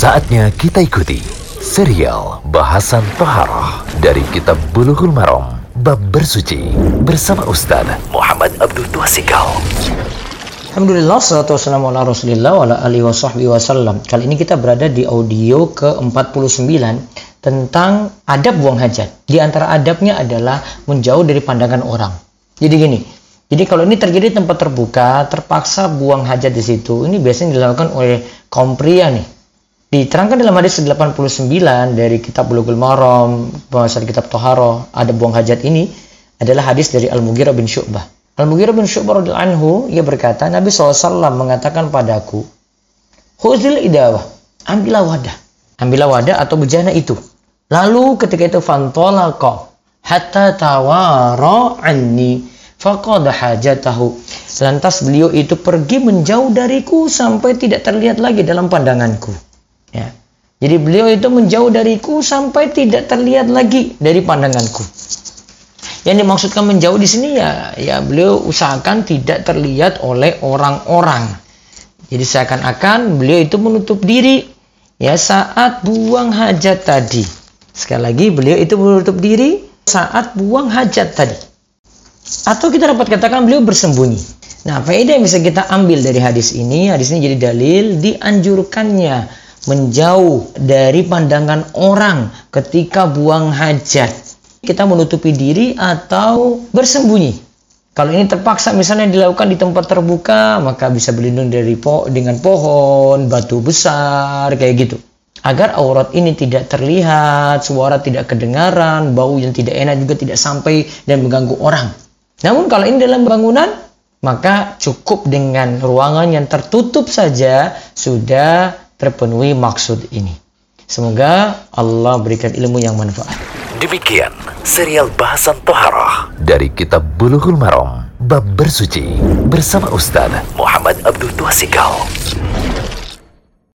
Saatnya kita ikuti serial bahasan Toharoh dari Kitab Bulughul Maram Bab Bersuci bersama Ustaz Muhammad Abdul Tuasikal. Alhamdulillah, salatu wassalamu ala rasulillah wa ala alihi wa sahbihi wasallam. Kali ini kita berada di audio ke-49 tentang adab buang hajat. Di antara adabnya adalah menjauh dari pandangan orang. Jadi gini, jadi kalau ini terjadi tempat terbuka, terpaksa buang hajat di situ, ini biasanya dilakukan oleh kaum pria nih Diterangkan dalam hadis 89 dari kitab Bulughul Maram, pembahasan kitab Toharo, ada buang hajat ini adalah hadis dari Al-Mughirah bin Syu'bah. Al-Mughirah bin Syu'bah radhiyallahu anhu, ia berkata, Nabi SAW mengatakan padaku, Huzil idawah, ambillah wadah. Ambillah wadah atau bejana itu. Lalu ketika itu fantolaqa hatta tawara anni faqada hajatahu. Lantas beliau itu pergi menjauh dariku sampai tidak terlihat lagi dalam pandanganku. Ya. Jadi beliau itu menjauh dariku sampai tidak terlihat lagi dari pandanganku. Yang dimaksudkan menjauh di sini ya, ya beliau usahakan tidak terlihat oleh orang-orang. Jadi seakan-akan beliau itu menutup diri ya saat buang hajat tadi. Sekali lagi beliau itu menutup diri saat buang hajat tadi. Atau kita dapat katakan beliau bersembunyi. Nah, faedah yang bisa kita ambil dari hadis ini, hadis ini jadi dalil dianjurkannya menjauh dari pandangan orang ketika buang hajat. Kita menutupi diri atau bersembunyi. Kalau ini terpaksa misalnya dilakukan di tempat terbuka, maka bisa berlindung dari po dengan pohon, batu besar, kayak gitu. Agar aurat ini tidak terlihat, suara tidak kedengaran, bau yang tidak enak juga tidak sampai dan mengganggu orang. Namun kalau ini dalam bangunan, maka cukup dengan ruangan yang tertutup saja sudah terpenuhi maksud ini. Semoga Allah berikan ilmu yang manfaat. Demikian serial bahasan Toharoh dari Kitab Bulughul Maram Bab Bersuci bersama Ustaz Muhammad Abdul Tuasikal.